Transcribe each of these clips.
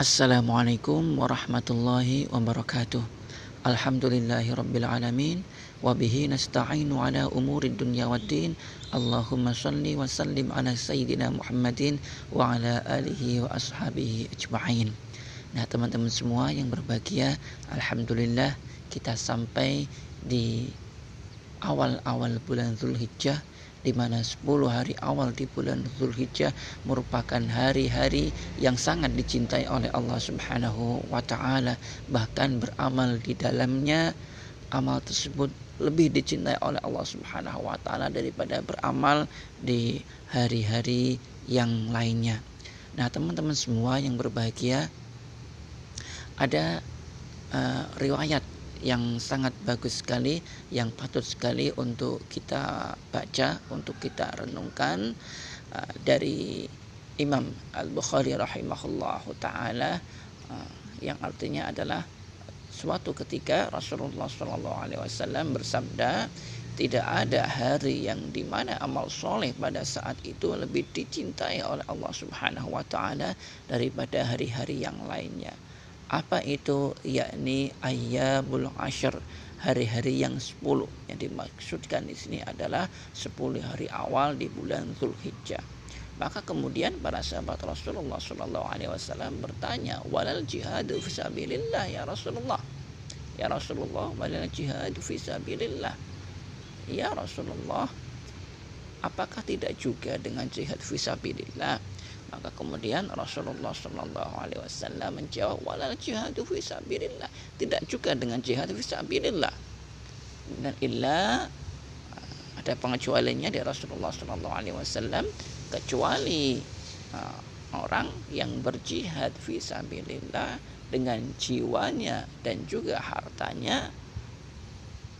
Assalamualaikum warahmatullahi wabarakatuh. Alhamdulillahi rabbil alamin wa bihi nasta'inu ala umuri dunya waddin. Allahumma salli wa sallim ala sayyidina Muhammadin wa ala alihi wa ashabihi ajma'in. Nah, teman-teman semua yang berbahagia, alhamdulillah kita sampai di awal-awal bulan Zulhijjah di mana 10 hari awal di bulan Zulhijjah merupakan hari-hari yang sangat dicintai oleh Allah Subhanahu wa taala bahkan beramal di dalamnya amal tersebut lebih dicintai oleh Allah Subhanahu wa taala daripada beramal di hari-hari yang lainnya. Nah, teman-teman semua yang berbahagia ada uh, riwayat yang sangat bagus sekali, yang patut sekali untuk kita baca, untuk kita renungkan uh, dari Imam Al-Bukhari rahimahullah taala uh, yang artinya adalah suatu ketika Rasulullah Shallallahu alaihi wasallam bersabda tidak ada hari yang di mana amal soleh pada saat itu lebih dicintai oleh Allah Subhanahu wa taala daripada hari-hari yang lainnya. Apa itu? Yakni ayyamul ashar hari-hari yang 10 yang dimaksudkan di sini adalah 10 hari awal di bulan Zulhijjah. Maka kemudian para sahabat Rasulullah Shallallahu Alaihi Wasallam bertanya, walal jihadu fisabilillah ya Rasulullah. Ya Rasulullah, walal jihadu fisabilillah. Ya Rasulullah, apakah tidak juga dengan jihad fisabilillah? Maka kemudian Rasulullah Shallallahu Alaihi Wasallam menjawab, walal jihadu fisabilillah. Tidak juga dengan jihad fisabilillah. Dan illa ada pengecualiannya dari Rasulullah Shallallahu Alaihi Wasallam kecuali uh, orang yang berjihad fisabilillah dengan jiwanya dan juga hartanya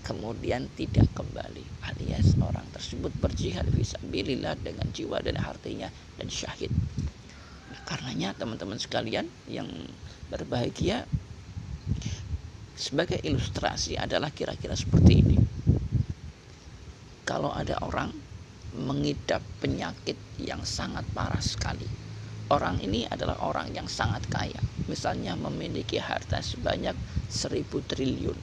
kemudian tidak kembali alias orang tersebut berjihad fisabilillah dengan jiwa dan hartanya dan syahid karenanya teman-teman sekalian yang berbahagia sebagai ilustrasi adalah kira-kira seperti ini. Kalau ada orang mengidap penyakit yang sangat parah sekali orang ini adalah orang yang sangat kaya. Misalnya memiliki harta sebanyak seribu triliun.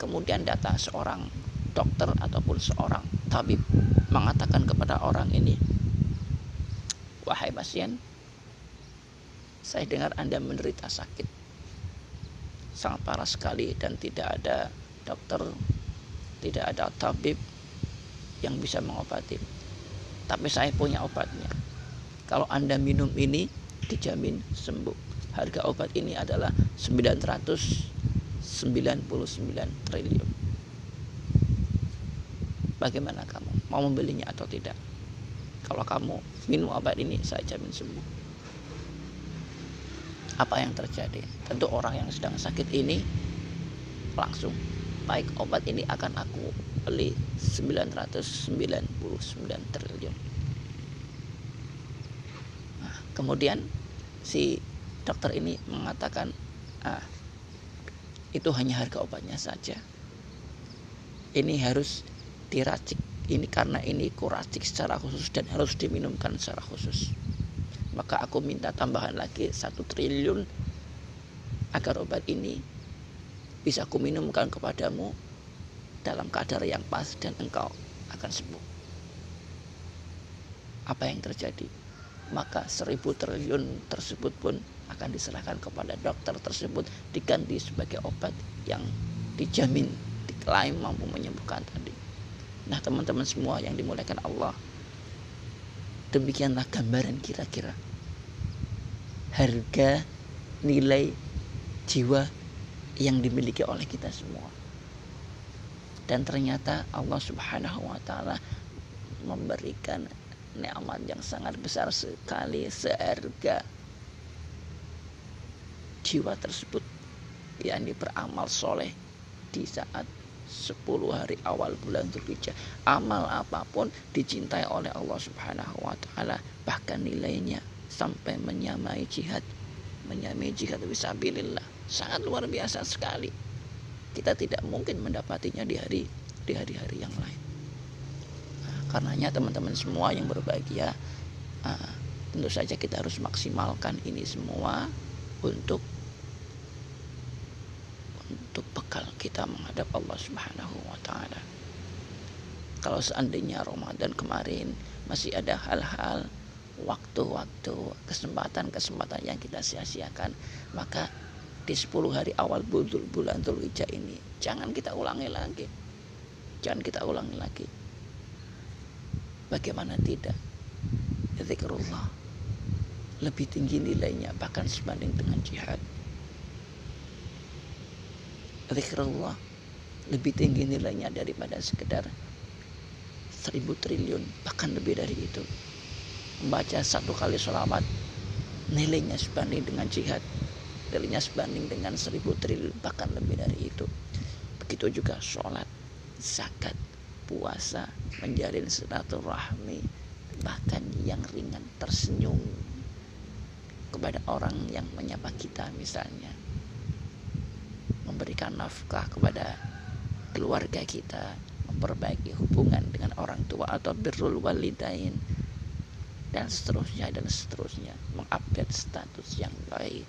Kemudian datang seorang dokter ataupun seorang tabib mengatakan kepada orang ini wahai pasien saya dengar anda menderita sakit sangat parah sekali dan tidak ada dokter tidak ada tabib yang bisa mengobati tapi saya punya obatnya kalau anda minum ini dijamin sembuh harga obat ini adalah 900 99 triliun. Bagaimana kamu? Mau membelinya atau tidak? Kalau kamu minum obat ini, saya jamin sembuh. Apa yang terjadi? Tentu orang yang sedang sakit ini langsung baik obat ini akan aku beli 999 triliun. Nah, kemudian si dokter ini mengatakan, ah, itu hanya harga obatnya saja. Ini harus diracik. Ini karena ini kuracik secara khusus dan harus diminumkan secara khusus. Maka aku minta tambahan lagi satu triliun agar obat ini bisa aku minumkan kepadamu dalam kadar yang pas dan engkau akan sembuh. Apa yang terjadi? Maka seribu triliun tersebut pun akan diserahkan kepada dokter tersebut diganti sebagai obat yang dijamin diklaim mampu menyembuhkan tadi. Nah teman-teman semua yang dimuliakan Allah Demikianlah gambaran kira-kira. Harga nilai jiwa yang dimiliki oleh kita semua. Dan ternyata Allah subhanahu wa ta'ala Memberikan nikmat yang sangat besar sekali seharga jiwa tersebut yakni beramal soleh di saat 10 hari awal bulan Dzulhijjah. Amal apa pun dicintai oleh Allah Subhanahu wa taala, bahkan nilainya sampai menyamai jihad, menyamai jihad fisabilillah. Sangat luar biasa sekali. Kita tidak mungkin mendapatinya di hari di hari-hari yang lain. Nah, karenanya teman-teman semua yang berbahagia, uh, tentu saja kita harus maksimalkan ini semua untuk kita menghadap Allah Subhanahu wa taala. Kalau seandainya Ramadan kemarin masih ada hal-hal waktu-waktu kesempatan-kesempatan yang kita sia-siakan, maka di 10 hari awal bulan bulan Dzulhijjah ini jangan kita ulangi lagi. Jangan kita ulangi lagi. Bagaimana tidak? Zikrullah lebih tinggi nilainya bahkan sebanding dengan jihad zikrullah. Lebih tinggi nilainya daripada sekedar seribu triliun bahkan lebih dari itu. Membaca satu kali sholawat nilainya sebanding dengan jihad nilainya sebanding dengan seribu triliun bahkan lebih dari itu. Begitu juga sholat zakat puasa menjalin silaturahmi bahkan yang ringan tersenyum kepada orang yang menyapa kita misalnya memberikan nafkah kepada keluarga kita, memperbaiki hubungan dengan orang tua atau birrul walidain dan seterusnya dan seterusnya, mengupdate status yang baik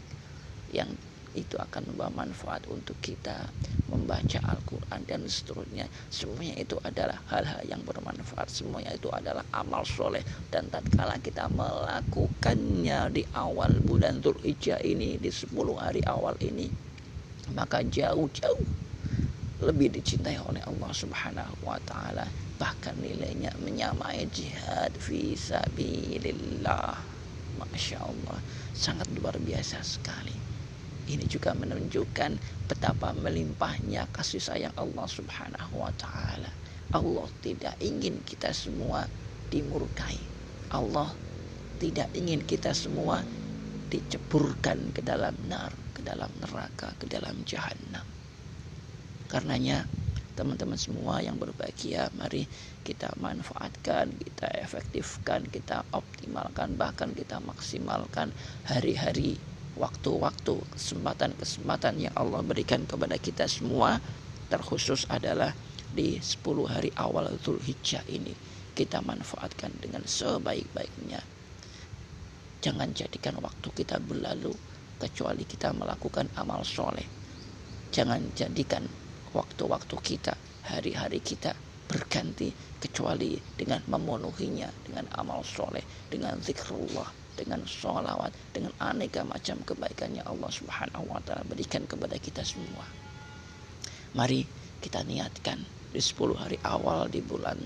yang itu akan membawa manfaat untuk kita membaca Al-Quran dan seterusnya. Semuanya itu adalah hal-hal yang bermanfaat. Semuanya itu adalah amal soleh. Dan tatkala kita melakukannya di awal bulan Dzulhijjah ini di 10 hari awal ini maka jauh-jauh lebih dicintai oleh Allah Subhanahu wa taala. Bahkan nilainya menyamai jihad fi sabilillah. Masya Allah sangat luar biasa sekali. Ini juga menunjukkan betapa melimpahnya kasih sayang Allah Subhanahu wa taala. Allah tidak ingin kita semua dimurkai. Allah tidak ingin kita semua diceburkan ke dalam nar ke dalam neraka, ke dalam jahanam. Karenanya teman-teman semua yang berbahagia, mari kita manfaatkan, kita efektifkan, kita optimalkan, bahkan kita maksimalkan hari-hari, waktu-waktu, kesempatan-kesempatan yang Allah berikan kepada kita semua, terkhusus adalah di 10 hari awal Zulhijjah ini. Kita manfaatkan dengan sebaik-baiknya. Jangan jadikan waktu kita berlalu kecuali kita melakukan amal soleh. Jangan jadikan waktu-waktu kita, hari-hari kita berganti kecuali dengan memenuhinya dengan amal soleh, dengan zikrullah, dengan sholawat, dengan aneka macam kebaikan yang Allah Subhanahu wa taala berikan kepada kita semua. Mari kita niatkan di 10 hari awal di bulan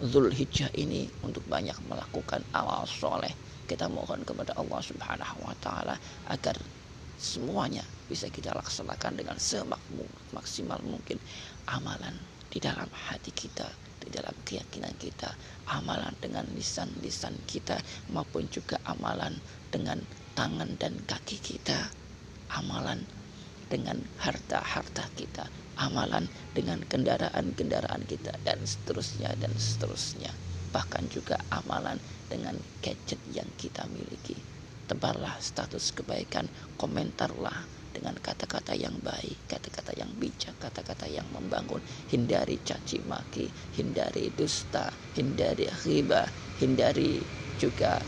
Zulhijjah ini untuk banyak melakukan amal soleh. Kita mohon kepada Allah Subhanahu wa taala agar semuanya bisa kita laksanakan dengan semaksimal mungkin amalan di dalam hati kita di dalam keyakinan kita amalan dengan lisan-lisan kita maupun juga amalan dengan tangan dan kaki kita amalan dengan harta-harta kita amalan dengan kendaraan-kendaraan kita dan seterusnya dan seterusnya. Bahkan juga amalan dengan gadget yang kita miliki. Tebarlah status kebaikan, komentarlah dengan kata-kata yang baik, kata-kata yang bijak, kata-kata yang membangun, hindari caci maki, hindari dusta, hindari ghibah, hindari juga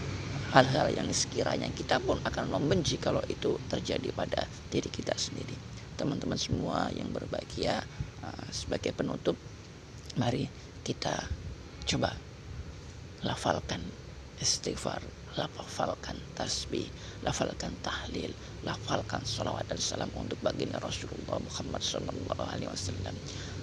hal-hal yang sekiranya kita pun akan membenci kalau itu terjadi pada diri kita sendiri. Teman-teman semua yang berbahagia, uh, sebagai penutup, mari kita coba lafalkan istighfar lafalkan tasbih, lafalkan tahlil, lafalkan salawat dan salam untuk baginda Rasulullah Muhammad wasallam.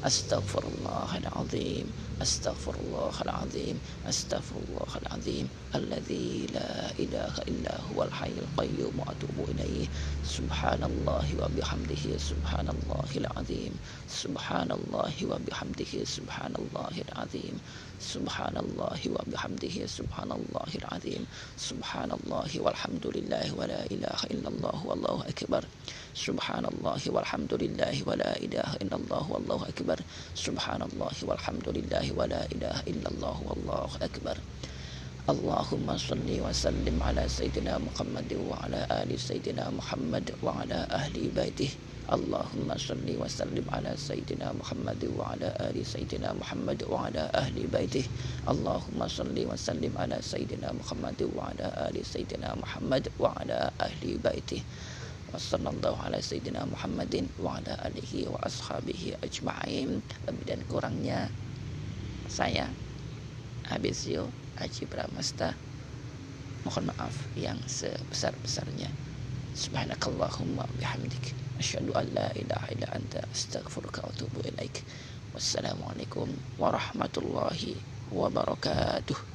أستغفر الله العظيم أستغفر الله العظيم أستغفر الله العظيم الذي لا إله إلا هو الحي القيوم وأتوب إليه. سبحان الله وبحمده سبحان الله العظيم سبحان الله وبحمده سبحان الله العظيم سبحان الله وبحمده سبحان الله العظيم سبحان الله والحمد لله ولا إله إلا الله والله أكبر. سبحان الله والحمد لله ولا إله إلا الله والله أكبر. Wallahu akbar. Allahumma salli wa sallim ala sayyidina Muhammad wa ala ali sayyidina Muhammad wa ala ahli baitih. Allahumma salli wa sallim ala sayyidina Muhammad wa ala ali sayyidina Muhammad wa ala ahli baitih. Allahumma salli wa sallim ala sayyidina Muhammad wa ala ali sayyidina Muhammad wa ala ahli baitih. Wassallallahu ala sayyidina Muhammadin wa ala alihi wa ashabihi ajma'in. Lebih dan kurangnya saya Abizio Aji Pramasta mohon maaf yang sebesar-besarnya. Subhanakallahumma bihamdik asyhadu an la ilaha illa anta astaghfiruka wa atubu ilaik. Wassalamualaikum warahmatullahi wabarakatuh.